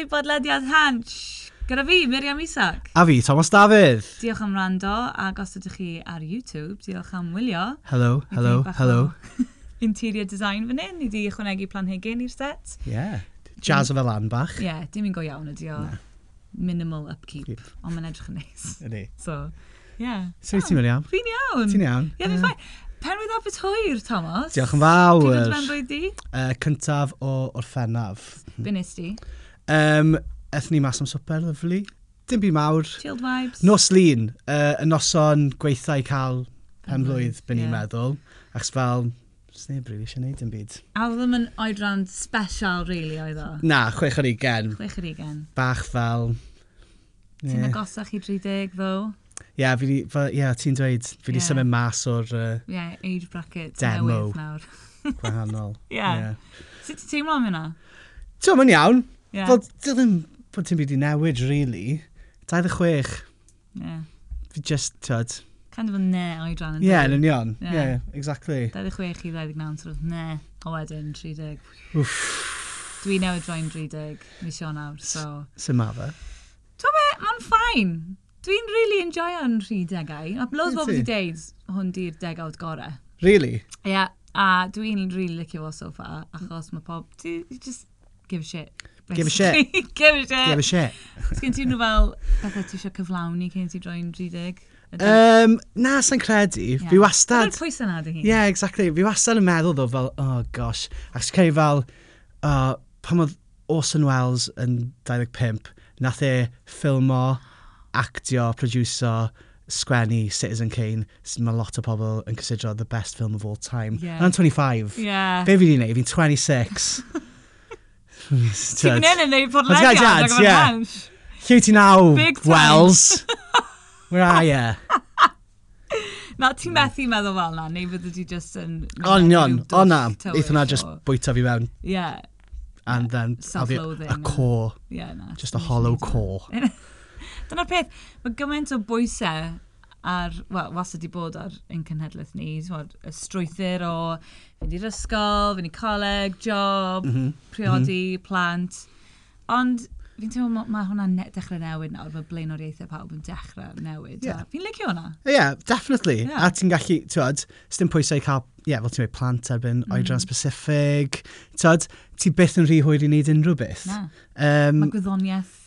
i bodlediad Hansh. Gyda fi, Miriam Isac. A fi, Thomas Dafydd. Diolch am rando, ac os ydych chi ar YouTube, diolch am wylio. Hello, hello, hello. interior design fan hyn, i di ychwanegu planhigyn i'r set. Yeah, jazz o fel an bach. Ie, Yeah, dim un go iawn ydi o. Nah. Minimal upkeep, Keep. ond mae'n edrych yn neis. Ydy. So, ie. yeah. So, oh, ti'n iawn? Fi'n iawn. Ti'n iawn? Ie, yeah, fi'n ffaith. Penwydd Hwyr, Thomas. Diolch yn fawr. Pryd ydw i'n rhoi di? Uh, cyntaf o orffennaf. Be nes di? Um, ethon ni mas am swper, lyflu. Dim byd mawr. Chilled vibes. Nos lun, uh, y noson gweithau cael pen penblwydd, byn ni'n yeah. meddwl. Achos fel, sneb rili really eisiau gwneud yn byd. A oedd ddim yn oedran special, really, oedd o? Na, chwech ar ugen. Chwech ar ugen. Bach fel... Yeah. Ti'n agosach i 30, ddo? Ie, yeah, fi, fel, yeah, ti'n dweud, fi wedi yeah. symud mas o'r... Uh, yeah, age bracket. Demo. Nawr. Gwahanol. Ie. Sut ti'n teimlo am hynna? Ti'n iawn. Yeah. Fel, dyl ddim bod ti'n byd i newid, really. 26. Yeah. Fi just, tyd... Kind of a ne oedran yn Ie, yn union. Ie, yeah. yeah, exactly. 26 i 29, sort of ne. O wedyn, 30. Wff. Dwi newid droi'n 30 mis Ionawr, so... Sy'n ma fe? Ti'n be, mae'n ffain. Dwi'n really enjoyo'n 30au. A blows bob wedi deud, hwn di'r degawd gorau. Really? Ie, yeah, a dwi'n really licio fo so far, achos mae pob... Ti Just give a shit. Give a shit. Give a shit. Give a shit. Sgyn ti nhw fel bethau ti eisiau cyflawni cyn ti droi'n 30? Um, na, sa'n credu. Yeah. Fi wastad... Dyna'r pwys yna, dy hi. Yeah, exactly. Fi wastad yn meddwl ddo fel, oh gosh. Ac sy'n credu fel, uh, pan oedd Orson Welles yn 25, nath e ffilmo, actio, producer, sgwennu Citizen Kane, sy'n mae lot o pobl yn cysidro the best film of all time. Yeah. And I'm 25. Yeah. Be fi di wneud? Fi'n 26. Ti'n gwneud yn neud podlediad ar gyfer Welsh. Lle ti naw, Wells? Where are you? Na, ti'n methu meddwl fel na, neu fydde ti just yn... O, nion, o na, eithon na just bwyta fi mewn. Yeah. And then, Self-loathing. A core. Yeah, na. Just a hollow core. Dyna'r peth, mae gymaint o bwysau ar, wel, was ydi bod ar ein cenhedlaeth ni, twod, y strwythyr o fynd i'r ysgol, fynd i coleg, job, mm -hmm. priodi, mm -hmm. plant. Ond fi'n teimlo mae ma hwnna'n ne dechrau newid nawr, mae blaenoriaethau pawb yn dechrau newid. Yeah. Fi'n licio hwnna? Ie, yeah, definitely. Yeah. A ti'n gallu, ti'n sdim pwysau i cael, ie, yeah, fel ti'n meddwl, plant erbyn mm. oedran specific. Ti'n ti byth yn rhy hwyr i wneud unrhyw beth. Na. Um, mae gwyddoniaeth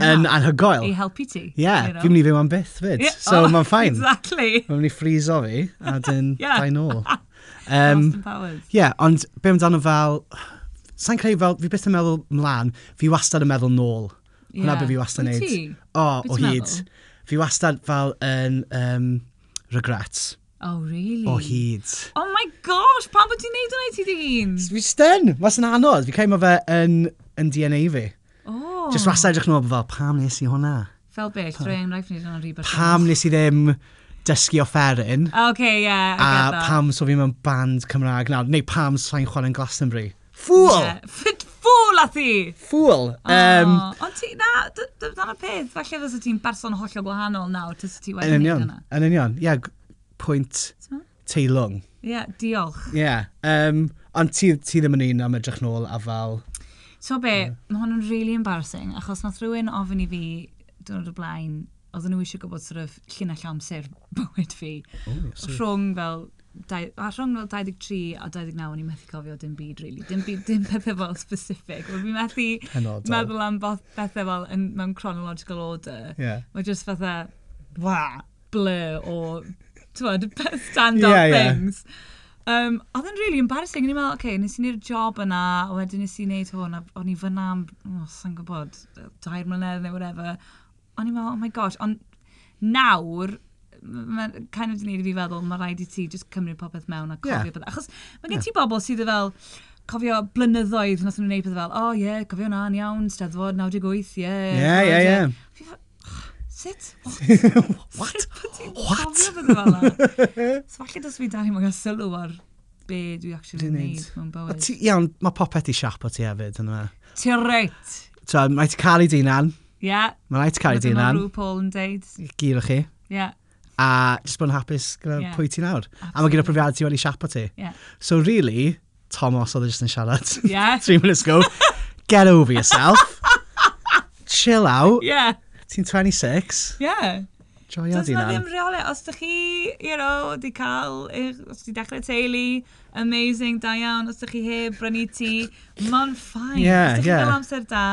yn anhygoel. I helpu ti. Ie, yeah, you know? fi'n mynd i fyw am byth fyd. Yeah, so oh, mae'n ffain. Exactly. Mae'n mynd i ffriso fi, a dyn yeah. ffain ôl. Um, Austin Powers. Ie, yeah, ond be amdano fel... Sa'n creu fel, fi byth yn meddwl mlaen, fi wastad yn meddwl nôl. Yeah. Hwna be fi wastad yn neud. O, o hyd. Fi wastad fel yn um, regrets. Oh, really? O hyd. Oh my gosh, pan bod ti'n neud hwnna i ti dy hun? Fi sten, mas yn anodd. Fi cael mae fe yn, yn DNA fi. Just was edrych yn fel, pam nes i hwnna? Fel be, drwy enghraifft ni hwnna'n rhywbeth. Pam nes i ddim dysgu offeryn. OK, ie. Yeah, a pam so fi mewn band Cymraeg nawr, neu pam sa'n yn Glastonbury. Fool! Yeah. Fŵl a thi! Fool! Um, Ond ti, na, dyna'r peth, falle fysa ti'n berson hollol gwahanol nawr, tysa ti wedi gwneud hynna. Yn union, ie, pwynt teilwng. Ie, yeah, diolch. Ie, yeah, um, ond ti, ti ddim yn un am edrych nôl a fel So be, yeah. mae hwn yn really embarrassing, achos nath rhywun ofyn i fi dwrnod o blaen, oedden nhw eisiau gwybod sort of llinell amser bywyd fi. Oh, yes, rhwng fel a rhwng 23 a 29 o'n i'n methu cofio dim byd, really. Dim, byd, dim pethau fel specific. Wel, fi'n methu Penodol. meddwl am pethau fel yn, mewn chronological order. Yeah. Mae just fatha, wa, blur o, ti'n stand-up yeah, yeah. things. Yeah. Um, oedd yn really embarrassing. O'n i'n meddwl, oce, okay, nes i wneud job yna, a wedyn nes i wneud hwn, a o'n i fyna am, oh, sa'n gwybod, dair mlynedd neu whatever. O'n i'n meddwl, oh my gosh, ond nawr, mae'n kind of wneud i fi feddwl, mae rhaid i ti just cymryd popeth mewn a cofio yeah. beth. Achos mae gen yeah. ti bobl sydd fel, cofio blynyddoedd nath nhw'n gwneud pethau fel, oh, ie, yeah, cofio na, yn iawn, steddfod 98, ie. Ie, ie, ie. Sut? What? What? What? so falle dos fi dau mae'n mwyn sylw ar be dwi actually yn neud mewn bywyd. Iawn, mae popeth i siap o ti hefyd, yn yma. Ti reit. So, mae ti cael ei dinan. Ie. Mae rhaid ti cael ei dinan. Mae rhyw Paul yn deud. Gyr o chi. Ie. A jyst bod yn hapus gyda yeah. pwy ti nawr. Absolutely. A mae gyda profiad ti wedi siap o ti. Yeah. So, really, Thomas oedd e jyst yn siarad. Yeah. Three minutes ago. Get over yourself. Chill out. Yeah. Ti'n 26? Yeah. Joia di na. ddim reole. Os ydych chi, you know, di cael, os di dechrau teulu, amazing, da iawn. Os ydych chi heb brynu ti, ma'n ffain. Yeah, os ydych yeah. chi fel amser da,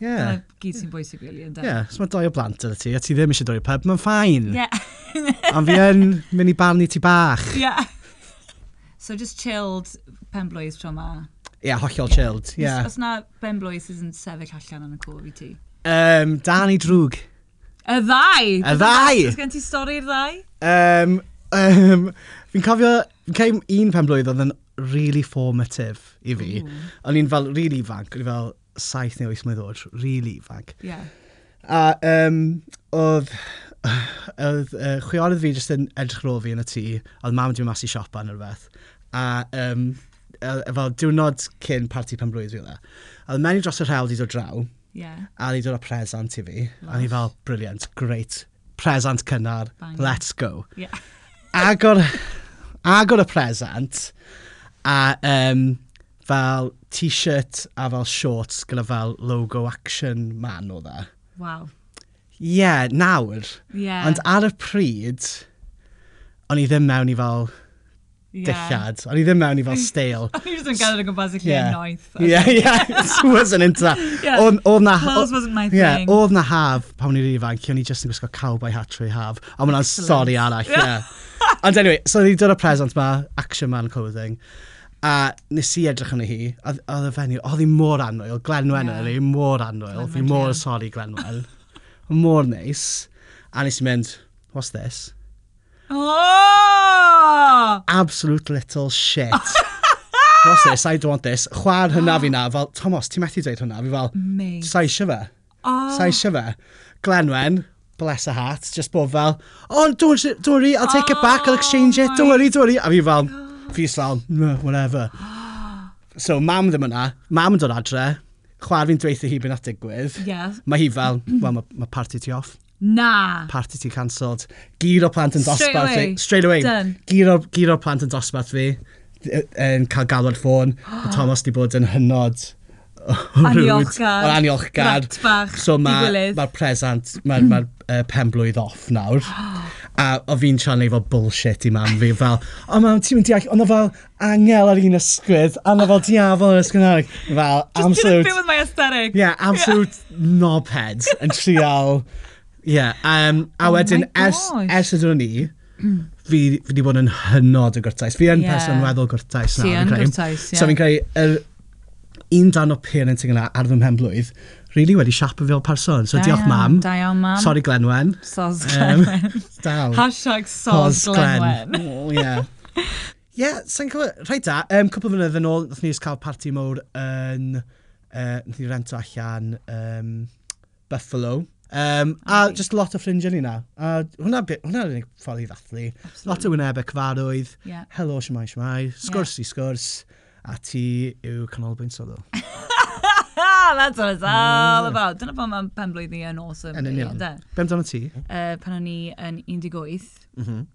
Yeah. Dyna gyd sy'n bwysig, really, yn da. Yeah, so mae doi o blant yna ti, a ti ddim eisiau doi o pub, mae'n ffain. Yeah. Ond fi yn mynd i barnu ti bach. Yeah. So just chilled penblwydd tro ma. Ie, yeah, hollol yeah. chilled, ie. Yeah. Os, os na benblwydd sydd yn sefyll allan yn y cwr i ti. Um, Dani Drwg. Y ddau? Y ddau! Ys gen ti stori'r ddau? Um, um, fi'n cofio, fi'n cael un pen blwydd oedd yn really formative i fi. Mm. O'n i'n fel really ifanc, o'n i fel 7 neu 8 mlynedd oed, really ifanc. Yeah. A um, oedd oedd uh, chwiorydd fi jyst yn edrych ar fi yn y tŷ, oedd mam wedi mas i siopa neu rhywbeth, a um, fel diwrnod cyn parti pen blwydd fi oedd e. A oedd menu dros y rhawl di dod draw, Yeah. A ni dod o presant i fi. Lush. A ni fel, brilliant, great. Presant cynnar, Bang. let's go. Yeah. agor, agor y present. a um, fel t-shirt a fel shorts gyda fel logo action man o dda. Wow. Ie, yeah, nawr. Yeah. Ond ar y pryd, o'n i ddim mewn i fel yeah. dillad. O'n i ddim mewn i fel stale. O'n i just yn gael yn gwmpas i chi yeah. noeth. Yeah, yeah, it wasn't into that. yeah. Oedd na... Clothes wasn't my yeah, thing. Oedd na haf pan o'n i'n ifanc, o'n i just yn gwisgo cowboy hat trwy haf. A hwnna'n stori arall, yeah. Ond anyway, so ni dod o present ma, Action Man Clothing. A nes i edrych yn hi, oedd y fenyw, oedd hi mor anwyl, Glenwen yeah. oedd mor anwyl, fi mor sori Glenwen. mor neis. A nes i mynd, what's this? Oh! Absolute little shit. What's this? I don't want this. Chwa'r hynna fi na, fel, Thomas, ti'n methu dweud hwnna? Fi fel, Mate. sa eisiau fe. Oh. Sa eisiau fe. Glenwen, bless her heart, just bod fel, oh, don't, don't worry, I'll take it oh back, I'll exchange it, don't worry, don't worry. A fi fel, fi sal, no, whatever. So, mam ddim yna, mam yn dod adre, chwar fi'n dweithio hi byn at digwydd. Yeah. Mae hi fel, well, mae ma party ti off. Na. Party ti cancelled. Gyr Giro plant yn dosbarth Straight away. fi. Straight away. Done. Giro, giro plant yn dosbarth fi. Yn cael galwad ffôn. Oh. Thomas di bod yn hynod. Aniolchgar. O'r aniolchgar. Rant bach. So mae'r ma present, mae'r ma, ma uh, pen off nawr. a o fi'n siarad efo bullshit i mam fi, fel, o mam, ti'n mynd deall, ond o fel angel ar un ysgwyd, a o fel diafol ar ysgwyd nawr. Fel, Just absolute... Just didn't fit with my aesthetic. Yeah, absolute yeah. knobhead yn trial Yeah, um, a oh wedyn ers, ers ydyn ni, mm. fi fi wedi bod yn hynod y gwrtais. Fi yn yeah. person weddol gwrtais nawr. Ti yn gwrtais, ie. Yeah. So fi'n creu, yr un dan o parenting yna ar fy mhenblwydd, really wedi siapa fel person. So da diolch iawn, mam. Da iawn mam. Sorry Glenwen. Sos Glenwen. Um, dal. Hashtag sos, Glenwen. Oh, yeah. Ie, yeah, sa'n cofio, rhaid da, um, cwpl o fynydd yn ôl, nath ni ys cael parti mowr yn, uh, nath ni rento allan um, Buffalo. Um, a Aye. just lot o ffrindiau ni na. A hwnna, bi- hwnna yn unig ffordd i ddathlu. Lot o wynebau cyfarwydd. Yeah. Helo, siamai, siamai. Sgwrs i sgwrs. A ti yw canolbwynt sylw. That's what it's all about. Dyna pan mae'n pen blwydd ni yn awesome. Yn rili, union. ynde? Ben dan ti? Uh, Pan o'n i yn 18, Mhm.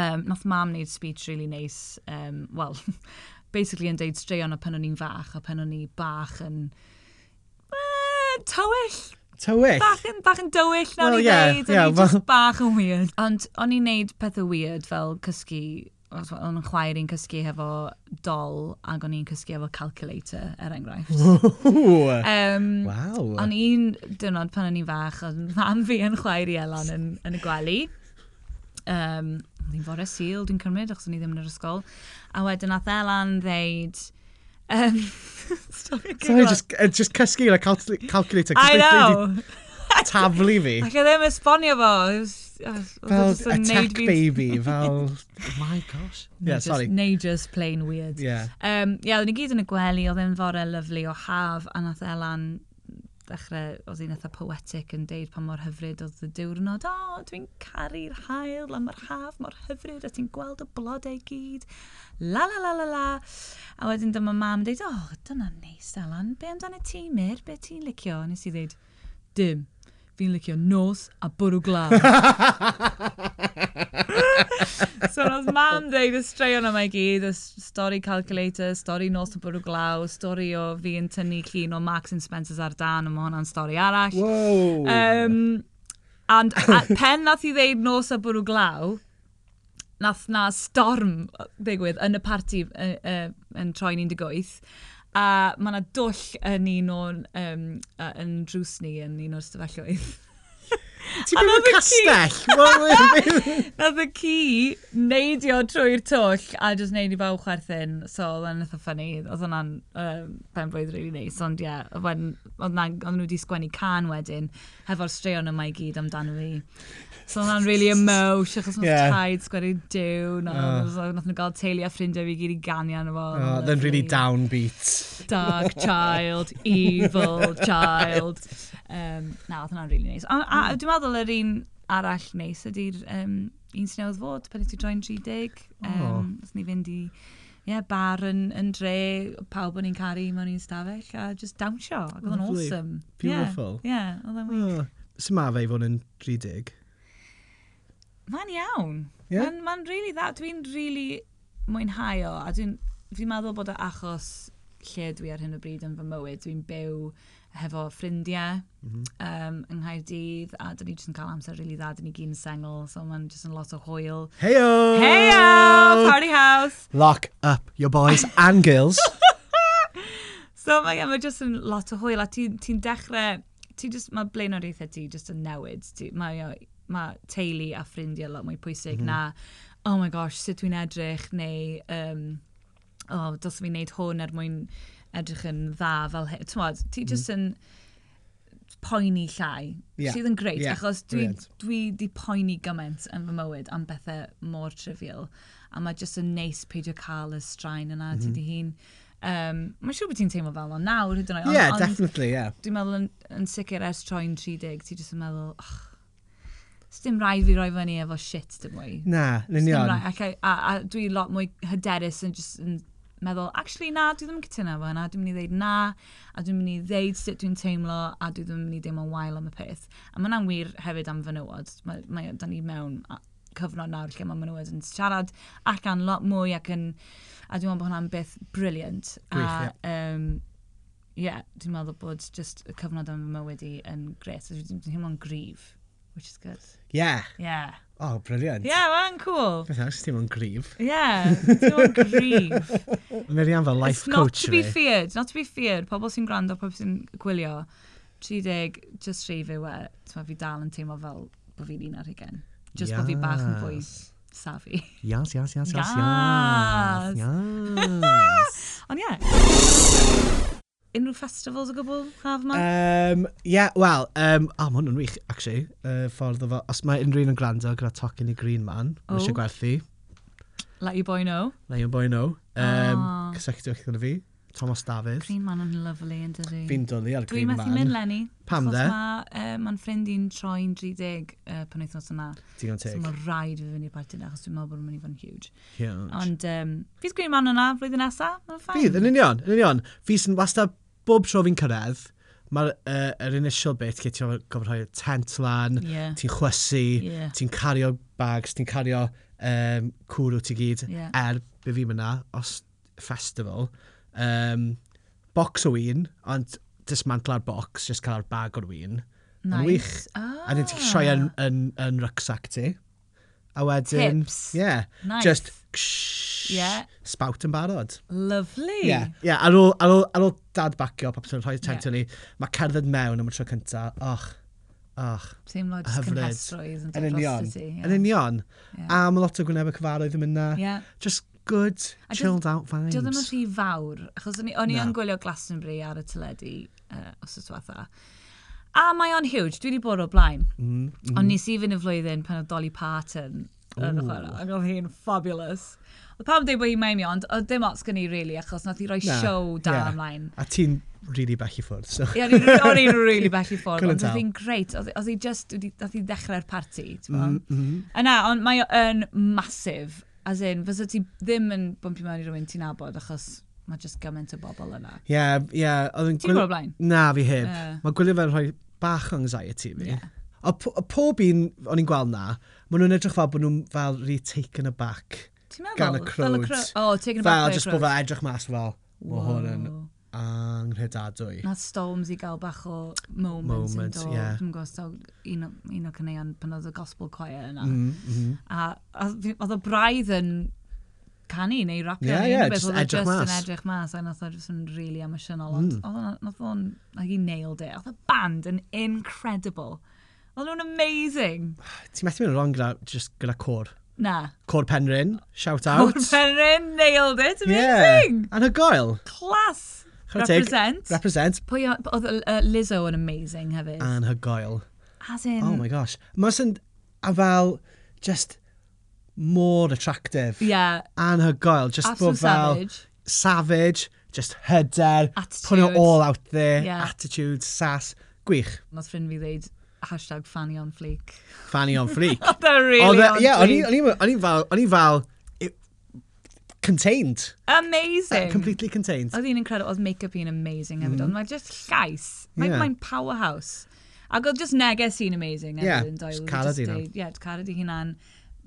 um, nath mam wneud speech really nice, um, well, basically yn deud straeon o pan o'n i'n fach a pan o'n i bach yn Uh, tywyll, Tywyll? Bach yn, bach yn dywyll na well, o'n i yeah, ddeud, yeah, o'n well... just bach yn weird. Ond o'n i'n neud pethau weird fel cysgu, o'n chwaer i'n cysgu hefo dol ac o'n i'n cysgu efo calculator er enghraifft. um, wow. O'n i'n dynod pan o'n i'n fach, ond mam fi yn chwaer i Elon yn, yn y gwely. Um, Oedd hi'n fore syl, dwi'n cymryd, achos o'n i ddim yn yr ysgol. A wedyn nath Elan ddeud, Um, Sorry, just, uh, just cysgu like cal calculator. I know. Taflu fi. Ac ddim esbonio fo. Fel a tech baby, fel... Oh my gosh. Yeah, sorry. Neu just plain weird. Yeah. Um, yeah, oedden ni gyd yn y gwely, oedd e'n fore lyflu o haf, a nath Elan dechrau, oedd hi'n eitha poetic yn deud pa mor hyfryd oedd y diwrnod, o, oh, dwi'n caru'r hael, a mae'r haf mor hyfryd, a ti'n gweld y blodau gyd, la la la la la. A wedyn dyma mam yn deud, o, oh, dyna neis, Alan, be amdano ti, Mir, be ti'n licio? Nes i ddeud, dim fi'n licio nos a bwrw glaw. so nos mam dweud y straeon yma i gyd, y stori calculator, stori nos a bwrw glaw, stori o fi yn tynnu llun o Max and Spencer's ar dan, a mae hwnna'n stori arall. Wow. Um, and a, pen nath i ddeud nos a bwrw glaw, nath na storm ddigwydd yn y parti yn, uh, yn uh, troi'n 18 A mae yna dwll yn un o'n um, uh, yn drws ni yn un o'r stafelloedd. Ti'n byw yn castell? Nath y ci neidio trwy'r twll a jyst neud i bawb chwerthin. So, oedd yn eitha ffynnu. Oedd hwnna'n um, ben blwydd rili really neis. Ond ie, yeah, oedd nhw wedi sgwennu can wedyn, hefo'r straeon yma i gyd amdano fi. So hwnna'n really emosh, achos nhw'n yeah. taid sgwari diwn. no, uh. Ah. so, nath nhw gael teulu a ffrindiau fi gyd i gani arno fo. Oh, then really downbeat. Dark child, evil child. Um, na, oedd hwnna'n really nice. A, a hmm. dwi'n meddwl yr un arall neis ydy'r um, un sy'n newydd fod pan ti droi'n 30. Um, oh. Os ni fynd i yeah, bar yn, yn dre, pawb o'n i'n caru mewn un stafell, a just dawnsio, ac oedd yn awesome. Beautiful. Yeah, yeah oedd yn wych. Oh. Sut mae fe i fod yn 30? Mae'n iawn. Yeah. Mae'n ma really dda. Dwi'n really mwynhau o. A dwi'n dwi meddwl bod y achos lle dwi ar hyn o bryd yn fy mywyd. Dwi'n byw hefo ffrindiau mm -hmm. um, yng Nghaerdydd a dyn ni jyst yn cael amser really dda, dyn ni gyn sengl, so mae'n jyst yn lot o hwyl. Heio! Heio! Party house! Lock up your boys and girls. so mae yeah, ma jyst yn lot o hwyl a ti'n ti, dechrau, ti just, mae blaenoriaethau ti jyst yn newid. Ti, mae mae teulu a ffrindiau lot mwy pwysig mm -hmm. na, oh my gosh, sut dwi'n edrych, neu, um, oh, dos fi'n neud hwn er mwyn edrych yn dda fel hyn. Ti'n ti mhm. just yn... Poeni llai, yeah. sydd yn greit, yeah. achos dwi, Brilliant. dwi di poeni gymaint yn fy mywyd am bethau mor trivial, a mae just yn neis peidio cael y straen yna, mm -hmm. ti di hun. Um, Mae'n siŵr bod ti'n teimlo fel o nawr, hyd yn oed. Yeah, on, definitely, yeah. Dwi'n meddwl yn, yn sicr ers troi'n 30, ti jyst yn meddwl, oh, dim rhaid fi roi fyny efo shit dim mwy. Na, yn union. Ac, a, a, a dwi lot mwy hyderus yn just yn meddwl, actually na, dwi ddim yn cytuno efo hynna, dwi'n mynd i ddeud na, a dwi'n mynd i ddeud sut dwi'n teimlo, a dwi ddim yn mynd i deimlo'n wael am y peth. A mae'n wir hefyd am fenywod, mae, mae da ni mewn cyfnod nawr lle mae menywod yn siarad ac an lot mwy ac yn, a dwi'n meddwl bod hwnna'n beth briliant. Gwych, a, ie. um, yeah, dwi'n meddwl bod just y cyfnod yn fy mywyd i yn gret. Dwi'n teimlo'n grif which is good. Yeah. Yeah. Oh, brilliant. Ie, yeah, mae'n cool. Beth yw'n ti'n mwyn grif. Yeah, ti'n mwyn grif. Miriam fel life It's coach fi. not to be feared, not to be feared. Pobl sy'n gwrando, pobl sy'n gwylio, 30, just rhif fi we. ti'n fi dal yn teimlo fel bod fi'n un ar hugen. Just yes. bod fi bach yn fwy safi. Yes, yes, yes, yes, yes. Yes. yes. Ond ie. Yeah unrhyw festivals o gwbl haf yma? Um, yeah, wel, um, oh, mae hwnnw'n wych, actually. Uh, ffordd o fo, os mae unrhyw un yn gwrando gyda Tocyn i Green Man, oh. eisiau gwerthu. Let your boy know. Let your boy know. Um, oh. Cysylltu eich gyda fi, Thomas Dafydd. Green Man yn lovely, yn dydi. Fi'n dwlu ar Green Man. Dwi'n methu mynd Lenny. Pam dde? Mae'n ma, Mae um, ffrind i'n troi'n 30 uh, pan oedd nos yna. Digon teg. So mae rhaid fi fynd i'r party na, achos dwi'n meddwl bod nhw'n mynd i fod yn huge. Huge. Ond um, fydd Green Man yna flwyddyn nesaf? Fydd, yn union, yn union. Fi sy'n wastad bob tro fi'n cyrraedd, mae'r uh, er initial bit, gyd ti'n gofyn rhoi tent lan, yeah. ti'n chwysu, yeah. ti'n cario bags, ti'n cario um, cwrw ti gyd, yeah. er be fi mynd os festival, um, box o win, ond dismantla'r box, just cael bag o'r win. Nice. Wych. Ah. A ni'n troi yn, yn, yn rucksack ti. A wedyn... Tips. Yeah. Nice. Just yeah. spout yn barod. Lovely. Yeah, yeah, ar, ôl, ar, ôl, ar ôl dad bacio, pop sy'n rhoi tank yeah. ni, mae cerdded mewn am y tro cynta, och, och, Teimlo jyst cymhestroedd yn dod union. Yn union. A mae lot o gwneb y cyfarwydd yn mynd na. Yeah. Just good, a chilled did, out vibes. Dio ddim yn rhy fawr, achos o'n i, o'n i no. yn gwylio Glastonbury ar y teledu uh, os ys diwetha. A mae o'n huge, dwi wedi bod o blaen. Mm, mm. Ond nes i fynd y flwyddyn pan oedd Dolly Parton yn y chwarae. Ac oedd hi'n fabulous. Oedd pam dweud bod hi'n meimio, ond oedd dim ots gen i, really, achos nath i roi Na, show da yeah. ymlaen. A ti'n really bell i ffwrdd. So. Ie, o'n i'n really bell i ffwrdd, ond oedd hi'n greit. Oedd hi just, oedd hi ddechrau'r parti, ti'n mm -hmm. Yna, mm-hmm. ond mae o'n masif. As in, fysa ti ddim yn bwmpio mewn i rhywun ti'n abod, achos mae just gymaint o bobl yna. Ie, yeah, ie. Yeah, Ti'n gwybod blaen? Na, fi heb. Yeah. Mae gwylio fe'n rhoi bach o anxiety fi. Yeah. O, pob un o'n i'n gweld na, maen nhw'n edrych fel bod nhw'n fel really taken aback gan y crowd. Oh, taken aback Fel, just bod fel edrych mas fel, mae hwn yn anghredadwy. Na Storms i gael bach o moment, moment yn dod. Yeah. Dwi'n gwybod un, un o cyneuon pan oedd y gospel choir yna. Mm, mm. A oedd y braidd yn canu neu rapio. Yeah, yeah, beth, just edrych just mas. edrych mas. A nath o just yn really emotional. Mm. Ond nath o'n, nath o'n, nath o'n nailed it. Oedd y band yn incredible. Oedd nhw'n amazing. Ti'n methu mynd wrong gyda, just gyda cwr. Na. Cwr Penryn, shout out. Cwr Penryn, nailed it, amazing. Yeah, anhygoel. Clas. Represent. Represent. Pwy oedd uh, Lizzo yn amazing hefyd. Anhygoel. As in... Oh my gosh. Mae'n sy'n, a fel, just more attractive. Yeah. Anhygoel. Just Absolute fel, savage. Savage, just hyder. Attitude. Putting it all out there. Yeah. Attitude, sass. Gwych. Mae ffrind fi ddeud hashtag Fanny on Fleek. Fanny on Fleek? Oedd e really Oedd e- on yeah, fleek. O'n i fel, o'n i fel, contained. Amazing. Uh, completely contained. Oedd hi'n incredible, oedd make-up hi'n amazing hefyd, mm. ond mae just llais, mae'n yeah. Mae'n powerhouse. Ac oedd just neges hi'n amazing hefyd yeah, yn doel. Just carad hi'n Yeah, carad hi'n an.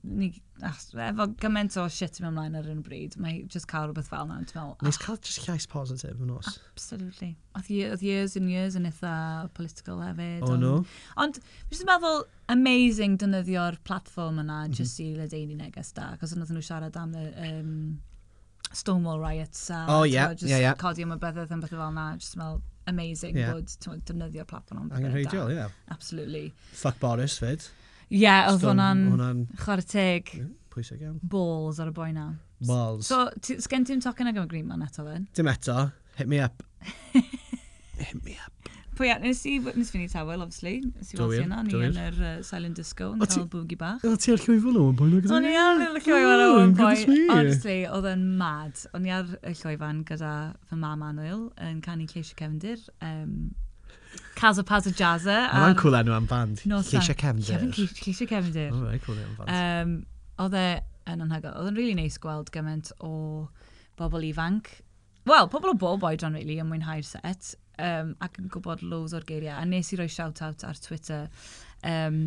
Ni efo gymaint o shit mewn ymlaen ar un bryd, mae just cael rhywbeth fel na. Nes cael just llais positif yn os? Absolutely. Oedd years and years yn eitha political hefyd. Oh, no? Ond, fi jyst yn meddwl, amazing dynyddio'r platform yna mhm. just i ledeini neges da, cos yna nhw siarad am y um, Stonewall riots a oh, yeah, just yeah, yeah. codi am y byddedd yn bethau fel yna. just fel amazing yeah. bod defnyddio'r platform. Angen reidiol, ie. Absolutely. Fuck Boris, fyd. Ie, oedd hwnna'n chwarae teg. Pwysig iawn. Balls ar y boi na. Balls. So, sgen ti'n tocyn ag am Green Man eto fe? Dim eto. Hit me up. Hit me up. Pwy at, nes i, nes fi'n i tawel, obviously. Nes i weld ti yna, ni yn yr uh, Silent Disco, yn cael boogie bach. O, ti ar llwyfo nhw yn bwyn o gyda? O'n i ar y llwyfo nhw yn bwyn. Honestly, oedd yn mad. O'n i ar y llwyfan gyda fy mam Anwyl yn canu Ceisio Cefndir. Um, Casa Paza Jazza. Mae'n um, cool enw am band. No, Lleisia Cefndir. Lleisia Cefndir. Mae'n cool enw am band. Um, oedd e yn anhygoel. Oedd yn really neis gweld gymaint o bobl ifanc. Wel, pobl o bob oedran, really, yn mwynhau'r set. Um, ac yn gwybod loads o'r geiriau. A nes i roi shout-out ar Twitter. Um,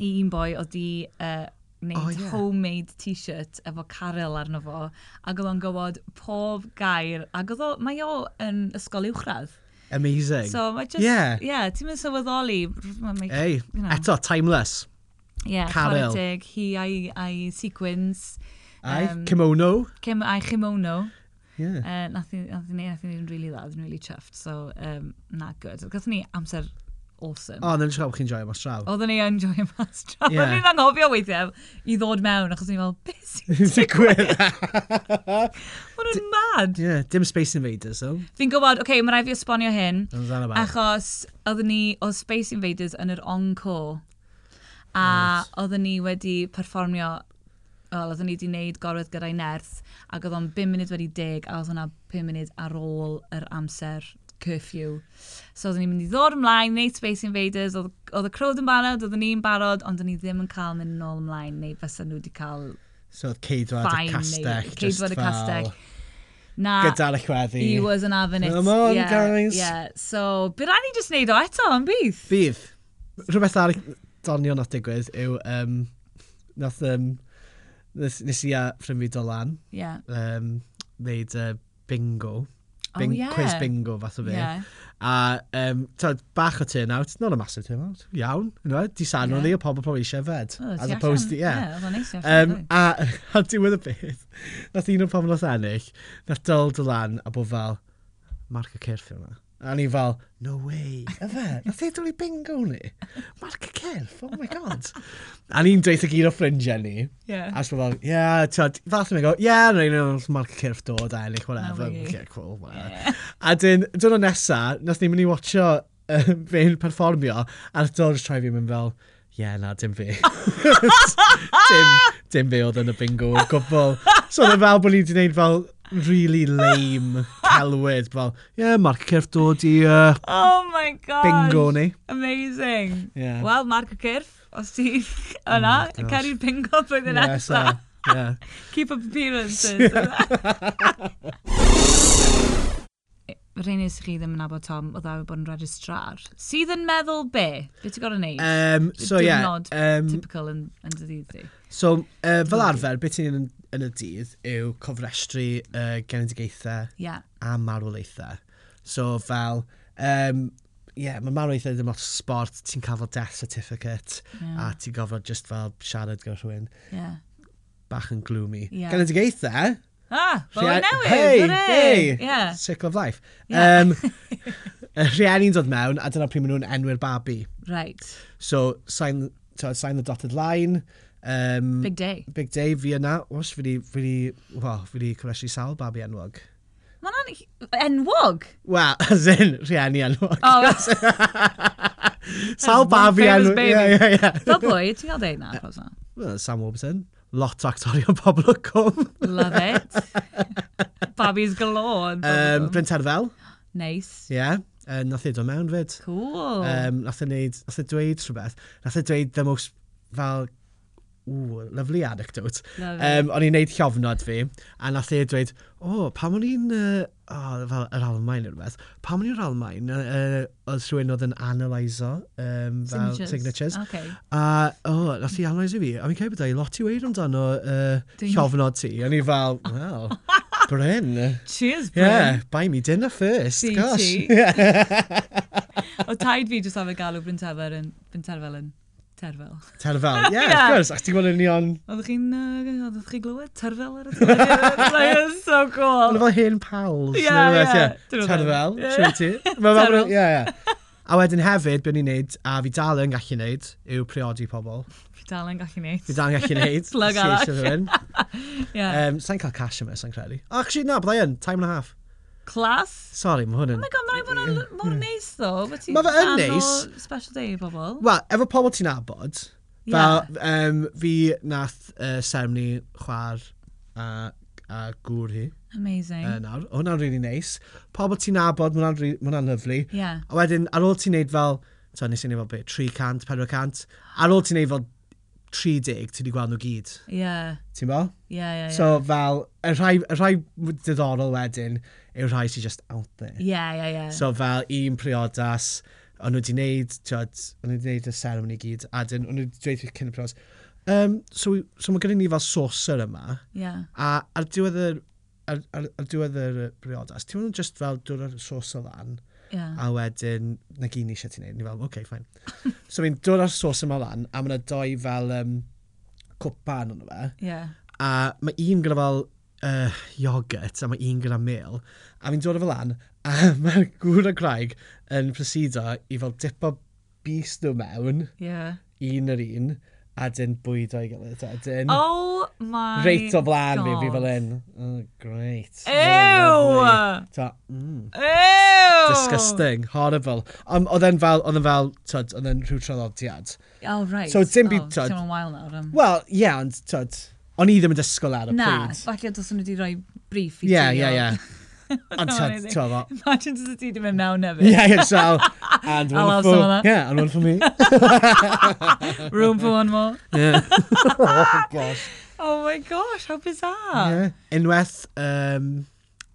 I un boi oedd di uh, wneud oh, yeah. homemade t-shirt efo Carol arno fo. Ac oedd o'n gwybod pob gair. Ac oedd o, mae o yn ysgol uwchradd. Amazing. So mae just, yeah, yeah ti'n mynd sylweddoli. Ei, you know. eto, timeless. Yeah, Caryl. Chwarae hi a'i, ai sequins. Ai, um, kimono. Kim, ai, kimono. Yeah. Uh, nath ni wneud really dda, nath ni'n really chuffed, so um, na good. Gathon ni amser awesome. O, oh, siarad bod chi'n joio mas draw. Oedden ni yn joio mas draw. Yeah. Oedden ni'n anghofio weithiau i ddod mewn, achos ni'n fel, beth sy'n digwydd? Mae nhw'n mad. Ie, yeah, dim Space Invaders, so. Fi'n gwybod, oce, okay, mae rai fi esbonio hyn. Achos oedden ni, oedd Space Invaders yn yr encore. A right. oedden ni wedi perfformio wel, oedden ni wedi gwneud gorwedd gyda'i nerth ac oedd o'n 5 munud wedi 10 a oedd hwnna 5 munud ar ôl yr amser curfew. So oedden ni'n mynd i ddod ymlaen, neu Space Invaders, oedd y crowd yn barod, oedden ni'n barod, ond oedden ni ddim yn cael mynd yn ôl ymlaen, neu fysa nhw wedi cael... So oedd ceidwad y castell, just fel... Castell. Na, gyda'r chweddi. He was an having. Come on, yeah, guys. Yeah. So, bydd rhaid ni just wneud o eto, yn bydd? Bydd. Rhywbeth ar donio at digwydd yw, um, nath, um, nes, nes i a ffrind fi do. Yeah. Um, wneud uh, bingo bing, oh, yeah. quiz bingo fath o fe. Yeah. A um, tyd, bach o turnout, not a massive turnout, iawn. You know, di sanon yeah. ni o pobl probably eisiau fed. Oh, as opposed to, yeah. yeah nice, um, a, a diwedd y beth, nath un o'r pobl nath ennill, nath dyl dylan a bod fel, marc y cyrff yma. A ni fel, no way. Efe, nath ei dod i bingo ni. Mark y cerff, oh my god. a ni'n dweud y gyd o ffrindiau ni. Yeah. A sbio fel, yeah, tyd, fath yn mynd go, yeah, no, no, Mark y cerff dod, a ennill, whatever. No, okay, cool, whatever. Yeah. A dyn, dyn o nesa, nath ni'n mynd i watcho uh, fe'n perfformio, a nath dod troi fi mynd fel, yeah, na, dim fi. dim, dim fi oedd yn y bingo o gwbl. So oedd e fel bod ni wedi gwneud fel really lame celwyd. Fel, ie, yeah, Mark Cyrff dod i uh, oh my God. bingo ni. Amazing. Yeah. Wel, Mark Cyrff, os ti oh yna, oh cari'r bingo blwyddyn yeah, nesaf. So, yeah. Keep up appearances. rhain nes i chi ddim yn nabod Tom, oedd awr bod yn registrar. Sydd yn meddwl be? Be ti'n gorau neud? Um, so, ie. Yeah, um, typical yn, yn dy ddydd di. So, uh, fel arfer, beth ti'n yn, yn y dydd yw cofrestru uh, genedigaethau yeah. a marwolaethau. So, fel... Um, Ie, yeah, mae marwolaethau ddim o'r sport, ti'n cael fel death certificate yeah. a ti'n gofod just fel siarad gyda rhywun. Yeah. Bach yn gloomy. Yeah. Genedigaethau, Ah, bywyd newydd. Hei, hei, yeah. cycle of life. Yeah. Um, rhieni'n dod mewn, a dyna pryd maen nhw'n enwy'r babi. Right. So, sign, so, sign the dotted line. Um, big day. Big day, fi yna. Os, fi di, fi di, wow, fi di cyfresu sawl babi enwog. Mae'n enwog? Wel, as in, rhieni enwog. Oh. sawl babi enwog. baby. Yeah, yeah, yeah. Fel pwy, ti'n cael deud e na? Well, Sam Warburton lot o actorion pobl o cwm. Love it. Babis galore. Um, Bryn Terfel. Nice. Ie. Yeah. Uh, nath ei dod mewn fyd. Cool. Um, nath ei dweud, nath ei dweud rhywbeth. Nath ei dweud the most fel ww, lovely anecdote. Love Um, o'n i'n neud llofnod fi, a nath e dweud, o, oh, pam o'n i'n, uh, oh, fel yr Almain neu rhywbeth, pam o'n i'n yr Almain, uh, oedd rhywun oedd yn analyso um, fel signatures. signatures. Okay. A, o, oh, nath i analyso fi, a mi'n cael bydau lot i weid amdano uh, llofnod ti. O'n i fel, well, Bryn. Cheers, Bryn. Yeah, buy me dinner first, Bee gosh. Yeah. o taid fi jyst am y galw Bryn Tefel yn, Bryn Tefel yn Terfel. Terfel, ie, yeah, yeah. of course. Ac ti'n gweld union... Oeddech chi'n... Uh, oeddech chi glywed Terfel ar y teledu? so cool. Ond efo hen pals. Ie, ie. Terfel, siwr ti. Terfel. Ie, ie. A wedyn hefyd, beth ni'n neud, a fi dal yn gallu neud, yw priodi pobl. Fi dal yn gallu neud. Fi dal yn gallu neud. Slug arall. um, Sa'n cael cash yma, sa'n credu. Actually, na, byddai yn, time and a half. Class. Sorry, mae hwn oh yn... Oh my god, mae'n bod yn mor neis ddo. Mae fe yn neis. Special day i bobl. Wel, efo pobl ti'n abod, fel yeah. um, fi nath uh, seremoni chwar a, a gŵr hi. Amazing. Uh, nawr. Hwna'n really neis. Nice. Pobl ti'n abod, mae hwnna'n lyflu. Yeah. A wedyn, ar ôl ti'n neud fel, so nes i'n neud fel be, 300, 400, ar ôl ti'n neud fel 30, ti wedi gweld nhw gyd. Ie. Yeah. Ti'n bo? Ie, yeah, ie, yeah, ie. So fel, y rhai, y rhai diddorol wedyn yw'r rhai sy'n just out there. Ie, ie, ie. So fel un priodas, o'n nhw wedi neud, tiod, o'n nhw wedi neud y seremoni gyd, a dyn, o'n nhw wedi dweud cyn y priodas. Um, so, so mae gennym ni fel saucer yma, yeah. a ar diwedd yr, ar, ar, ar diwedd yr priodas, ti'n meddwl just fel dod ar saucer lan, Yeah. A wedyn, na gyn ni eisiau ti'n neud. Ni fel, oce, okay, fine. so fi'n dod ar sos yma lan, a mae yna doi fel um, cwpa yn o'n fe. Yeah. A mae un gyda fel uh, yogurt, a mae un gyda mil. A fi'n dod o fel lan, a mae'r gŵr a Craig yn prosido i fel dipo bus nhw mewn. Yeah. Un yr un a dyn bwyd o'i gilydd. A dyn... Oh my Reit o flan fi, fi fel un. Oh, great. Ew! Ta, mm. Ew! Disgusting, horrible. Ond oedd e'n fel, oedd e'n fel, tyd, oedd e'n rhyw traddodiad. Oh, right. So, dim byd, tyd. Oh, wael nawr. Um. Wel, ie, yeah, ond, tyd, o'n i ddim yn disgwyl ar y pryd. Na, falle dos nhw wedi rhoi brief i ti. Ie, ie, ie. Ond ti'n fawr. Imagine sydd ti wedi mynd mewn hefyd. Yeah, yeah, so, and I'll one I'll for... That. Yeah, and one for me. Room for one more. Yeah. oh, gosh. Oh my gosh, how bizarre. Yeah. Unwaith, um,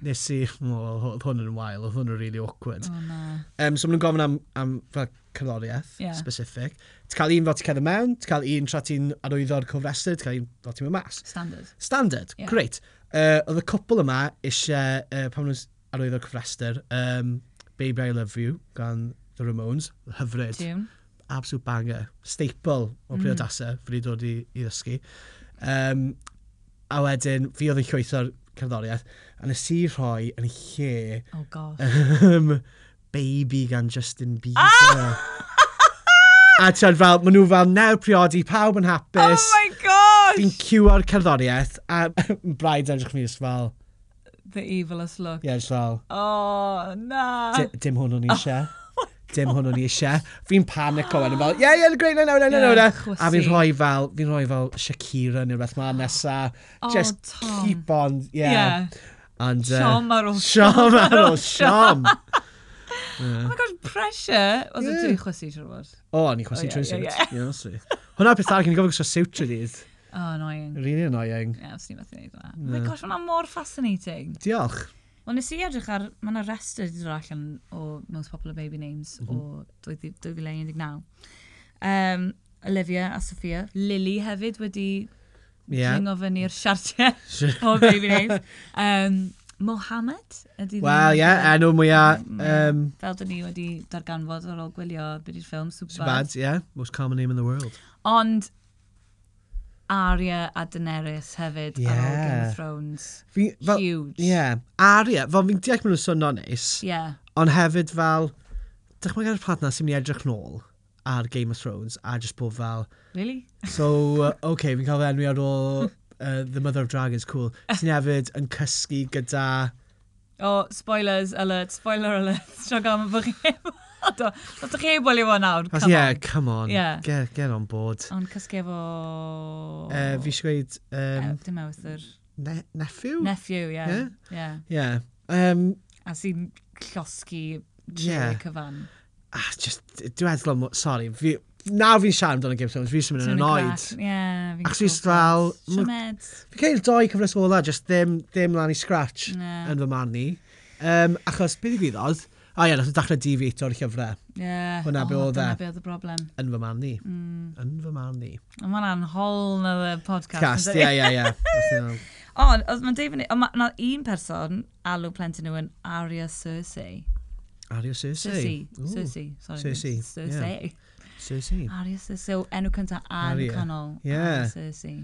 nes i, well, oedd hwn yn wael, oedd hwn yn really awkward. Oh, na. Um, so maen nhw'n gofyn am, am fel cerddoriaeth yeah. specific. Ti'n cael un fel ti'n cedd mewn, ti'n cael un tra ti'n arwyddo'r cofrestr, ti'n cael un fel ti'n mynd mas. Standard. Standard, yeah. great. Uh, oedd y cwpl yma eisiau, uh, pan nhw'n arwydd o'r um, Baby I Love You gan The Ramones, hyfryd. Tune. Absolute banger. Staple o mm. priodasau mm. fyddi dod i, i ddysgu. Um, a wedyn, fi oedd yn llwytho'r cerddoriaeth, a nes i rhoi yn lle... Oh gosh. Um, baby gan Justin Bieber. Ah! a ti'n fel, maen nhw fel, nawr priodi, pawb yn hapus. Oh Fi'n cwa'r cerddoriaeth a braid yn edrych fi fel... The evilest look. Ie, yeah, fel... Oh, na. D dim hwn o'n eisiau. Oh dim hwn o'n eisiau. Fi'n panic o wedyn fel, ie, ie, great, no, no, no, no, no. A fi'n rhoi fel, fi'n rhoi fel Shakira neu beth ma nesa. Oh, Just Tom. keep on, yeah. yeah. And, uh, siom ar ôl siom. Ar ôl siom. Yeah. Oh my god, pressure. Oedd yeah. y dwi chwysu trwy'r O, ni chwysu trwy'r siwt. Hwna peth arall, ni'n gofyn gwsio siwt trwy'r dydd. Oh, annoying. Really annoying. Yeah, os ni'n methu gwneud hwnna. Oh My gosh, hwnna mor fascinating. Diolch. Wel, nes i edrych ar, mae yna restr wedi dod allan o Most Popular Baby Names mm -hmm. o mhm. 2019. Um, Olivia a Sophia. Lily hefyd wedi yeah. ringo fyny i'r siartiau o Baby Names. Um, Mohamed ydy... Wel, ie, yeah, enw mwyaf... Um, fel dyn ni wedi darganfod ar ôl gwylio byd i'r ffilm, Superbad. Superbad, ie, yeah, most common name in the world. Ond Arya a Daenerys hefyd yeah. ar ôl Game of Thrones. Fi, fel, Huge. Yeah. Aria, fel fi'n deall maen nhw'n swnio neis, yeah. ond hefyd fel, dych chi'n gael y plat na sy'n mynd i edrych nôl ar Game of Thrones a just bod fel... Really? So, uh, okay, fi'n cael fy enwi ar ôl uh, The Mother of Dragons, cool. Sy'n hefyd yn cysgu gyda... O, oh, spoilers alert, spoiler alert. Siog am fy chi efo Do, dod chi ei ebol fo nawr. Come yeah, on. come on. Yeah. Get, get on board. Ond cysgu efo... Uh, fi eisiau gweud... Um, uh, dim awthyr. Ne nephew? Nephew. Yeah. Yeah. yeah. yeah. Um, a sy'n llosgi yeah. cyfan. Ah, just, dwi'n edrych sorry, fi, nawr fi'n siarad amdano Game of Thrones, fi sy'n mynd yn annoyed. Ie, fi'n Ac sy'n fel... Fi cael doi cyfres ola, just ddim, ddim lan i scratch yn fy marn ni. Um, achos, beth i fi ddod, O ie, nath e o ddechrau difeito'r llyfrau. Ie. Yeah. Hwna be oedd e. Dyna be oedd y broblem. Yn fy man ni. Mm. Yn fy man ni. Ond mae'n anhol na y podcast. Cast, ie, ie, ie. Ond, oedd mae'n deud fyny, ond mae un person alw plentyn nhw yn Aria Cersei. Aria Cersei. Cersei. Sorry. Cersei. Cersei. Cersei. Aria Cersei. So, enw cyntaf Anne canol. Yeah. Aria Cersei.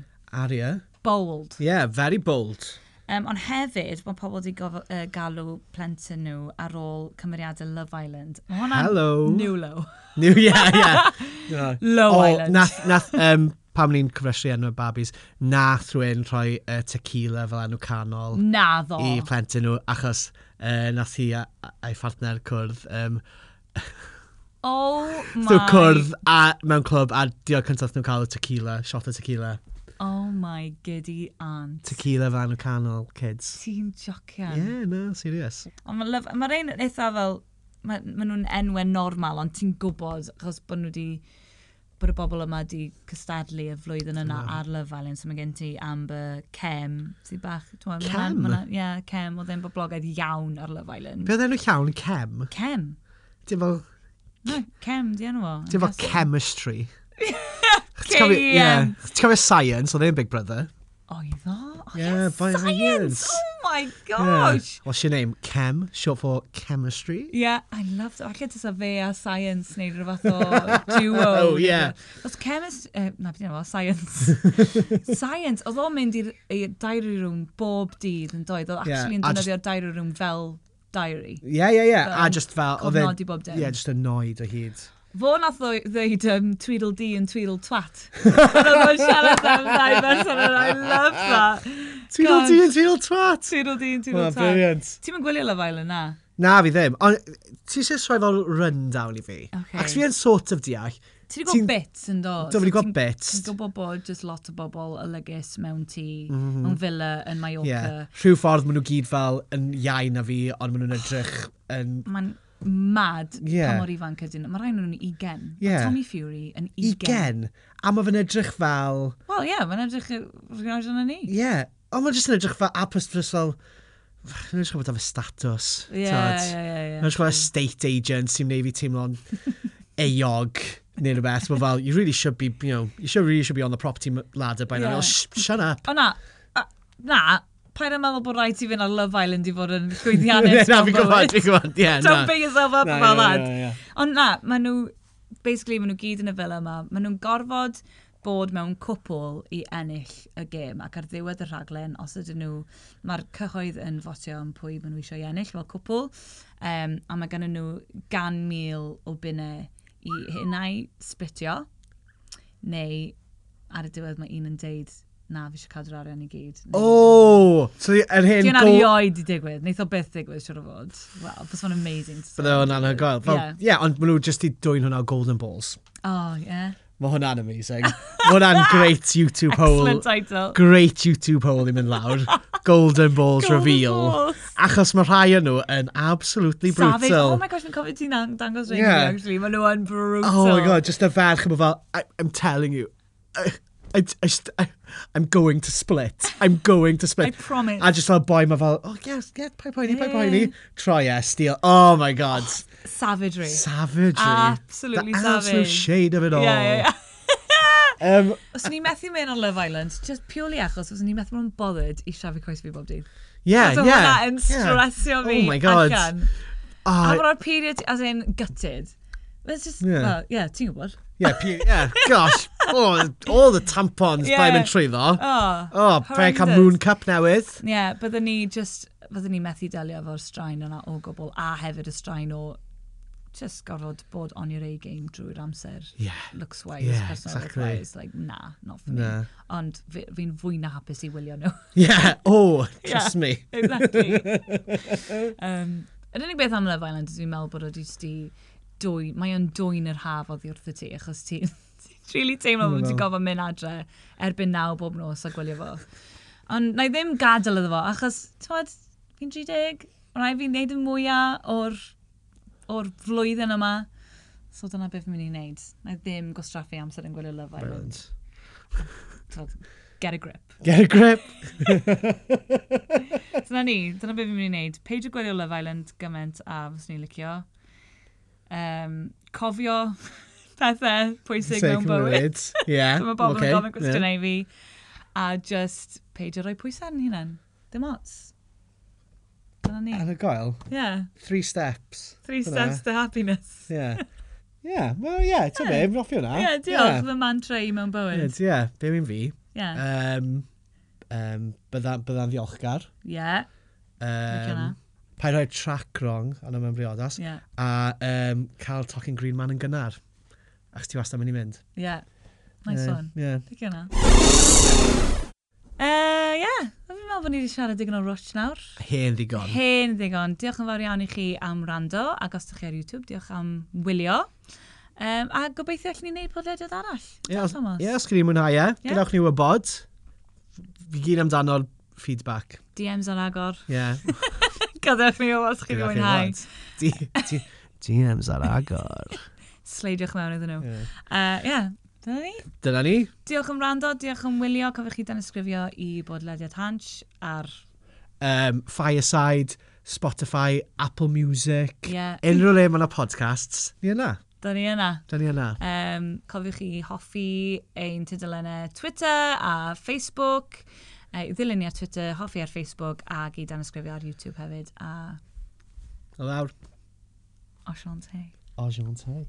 Aria. Bold. Yeah, very bold. Um, ond hefyd, mae pobl wedi gof, uh, galw plentyn nhw ar ôl cymeriadau Love Island. Hello! New Low. New, yeah, yeah. yeah. Low o, Island. Nath, nath, um, pam ni'n cyfresru enw y babis, nath rwy'n rhoi uh, tequila fel enw canol na ddo. i plentyn nhw, achos uh, nath hi a'i phartner cwrdd... Um, Oh my... Thw cwrdd a, mewn clwb a diolch cyntaf nhw'n cael y tequila, shot o tequila. Oh my giddy aunt. Tequila fan o canol, kids. Ti'n jocian. Yeah, no, serious. Ond mae'n ma ein eitha fel, mae ma nhw'n enwau normal, ond ti'n gwybod, achos bod nhw wedi bod y bobl yma wedi cystadlu y flwyddyn yna wow. ar Island, so mae gen ti Amber Cem, sy'n bach... Cem? Ie, yeah, Cem, oedd e'n boblogaidd iawn ar lyfelen. Be oedd enw llawn, Cem? Cem. Ti'n fel... No, Cem, di enw o. Ti'n fel chemistry. Cofio, yeah. Ti'n cofio Science, oedd e'n Big Brother? Oedd o? Yeah, Science! science. Oh my gosh! Yeah. What's your name? Chem, short for chemistry. Yeah, I love that. Alla tysa fe a science neu rhywbeth o duo. oh, yeah. Os chemist... Uh, na, beth yna science. science, oedd o'n mynd i'r diary room bob dydd yn doedd. Oedd actually yn defnyddio'r just... diary room fel diary. Yeah, yeah, yeah. But, a just fel... Cofnodi bob dim. Yeah, just annoyed o hyd. Fo nath ddeud um, Tweedledee and Tweedletwat. Roedd o'n siarad am ddau person and I love that. Tweedledee and Tweedletwat. Tweedledee and Tweedle Twat. brilliant. Ti'n mynd gwylio Love Island na? Na fi ddim, ond ti eisiau rhoi fel rundown i fi. Okay. Ac fi yn sort of deall. Ti wedi gwybod bits yn dod? Do, fi wedi gwybod bits. Ti'n gwybod bod just lot o bobl olygus mewn tŷ, mhm. mewn villa yn Mallorca. Yeah. Rhyw ffordd maen nhw gyd fel yn iau na fi, ond maen nhw'n edrych yn... Man mad yeah. pa mor ifanc ydyn nhw. Mae rhaid nhw'n 20. Yeah. Mae Tommy Fury yn 20. 20? A mae fe'n edrych fel... Wel, ie, yeah, mae'n edrych rhywun oed yna ni. Ie. Yeah. Ond mae'n jyst yn edrych fel... A plus, plus fel... Mae'n edrych bod efo status. Ie, ie, ie. Mae'n edrych fel estate agent sy'n neud fi teimlo'n eog neu rhywbeth. Mae fel, you really should be, you know, you should really should be on the property ladder by yeah. now. Sh shut up. O na, na, Pa'n yn meddwl bod rhaid ti fynd ar Love Island i fod yn llwyddiannus. na, fi'n gwybod, fi'n gwybod, ie. Don't big yourself up about that. Ond na, maen nhw, basically, maen nhw gyd yn y fel yma. Maen nhw'n gorfod bod mewn cwpl i ennill y gêm ac ar ddiwedd y rhaglen os ydyn nhw mae'r cyhoedd yn fotio am pwy maen nhw eisiau ennill fel cwpl um, a mae gen nhw gan mil o bunnau i hunnau sbitio neu ar y diwedd mae un yn deud na, fi eisiau cadw'r arian i gyd. O! Oh, so, yr hyn... Dwi'n arioed i digwydd, neith o beth digwydd, siwr o fod. Wel, bys fo'n amazing. Bydde o'n anhygoel. Ie, yeah. yeah, ond maen nhw jyst i dwy'n hwnna Golden Balls. Oh, ie. Yeah. Mae hwnna'n amazing. Mae hwnna'n great YouTube poll. Excellent title. Great YouTube poll i mynd lawr. Golden Balls Golden reveal. Balls. Achos mae rhai o nhw yn absolutely Savage. Oh brutal. Oh my gosh, mae'n cofio ti'n dangos rhaid yeah. actually. Mae nhw yn brutal. Oh my god, just y ferch yma fel, I, I'm telling you. I, I, I, I, I'm going to split. I'm going to split. I promise. A just fel boi mae fel, oh yes, yeah, pai poeni, yeah. pai poeni. Try e, steal. Oh my god. Savagery. Savagery. Absolutely The savage. The absolute shade of it all. Yeah, yeah, yeah. um, os ni'n methu mynd on Love Island, just purely achos, os ni'n methu mynd bothered i siafu coes fi bob dydd. Yeah, so yeah. Oedd hwnna yn stresio yeah. Oh fi. Oh my god. Allan. Oh, bod o'r period as in gutted. It's just, yeah. well, yeah, ti'n gwybod. Yeah, pu yeah, gosh, oh, all the tampons yeah. mae'n trwy ddo. Oh, oh pe cam moon cup newydd. Yeah, byddwn ni just, byddwn ni methu delio efo'r straen yna o gwbl, a hefyd y straen o just gorfod bod on your A-game drwy'r amser. Yeah. Looks wise, yeah, personal exactly. wise. Like, nah, not for nah. me. Ond fi'n fi fwy na hapus i wylio nhw. yeah, oh, trust yeah, me. exactly. um, yr unig beth am Love Island, dwi'n meddwl bod o di dwy, mae o'n dwy'n yr haf oddi wrth y ti, achos ti, ti'n really teimlo bod ti'n gofod mynd adre erbyn naw bob nos a gwylio fo. Ond na i ddim gadael iddo fo, achos, ti'n fi'n 30, rai fi'n neud y mwyaf o'r, or flwyddyn yma. So dyna beth fi'n mynd i wneud. Na i ddim gwastraffu amser yn gwylio Love Island. Tod, get a grip. Get a grip! dyna ni, dyna beth fi'n mynd i wneud. Peidio gwylio Love Island gymaint a fos ni'n licio um, cofio pethau pwysig mewn bywyd. Yeah. so mae bobl okay. yn gofyn cwestiynau yeah. fi. A just peidio rhoi pwysau yn hunan. Dim ots. Dyna ni. Ar y goel? Yeah. Three steps. Three Fyna. steps to happiness. Yeah. Yeah. well, yeah, ti'n yeah. noffi hwnna. Yeah, diolch, yeah. fy mantra i mewn bywyd. Yeah, yeah, be mi'n fi. Yeah. Um, um, bydda'n bydda ddiolchgar. Ie. Yeah. Um, pa rhoi track wrong yn y briodas, yeah. a um, cael Talking Green Man yn gynnar. Ac ti wastad mynd i mynd. Yeah. Nice uh, one. Yeah. Dic yna. Uh, yeah. Fi'n meddwl bod ni wedi siarad digon o rwtch nawr. Hen ddigon. Hen ddigon. Diolch yn fawr iawn i chi am rando, ac os ydych chi ar YouTube, diolch am wylio. Um, a gobeithio allwn ni wneud podlediad arall. Ie, yeah, os chi ddim mwynhau e, gadewch ni wybod. Fi gyd amdano'r feedback. DMs ar agor. Ie. Yeah. Gadewch ni o os chi wedi mwynhau. DMs ar agor. Sleidiwch mewn iddyn nhw. Ie, uh, yeah. Dyna ni. Dyna ni. Diolch am rando, diolch am wylio. Cofiwch chi dan ysgrifio i bodlediad Hansh ar... Um, Fireside, Spotify, Apple Music. Yeah. Unrhyw le mae yna podcasts. Ni yna. Da ni yna. Da ni yna. Um, cofiwch chi hoffi ein tudalennau Twitter a Facebook. Uh, ddilyn ni ar Twitter, hoffi ar Facebook ac i dan ysgrifio ar YouTube hefyd. A... O lawr. O Sian Tei. O Sian Tei.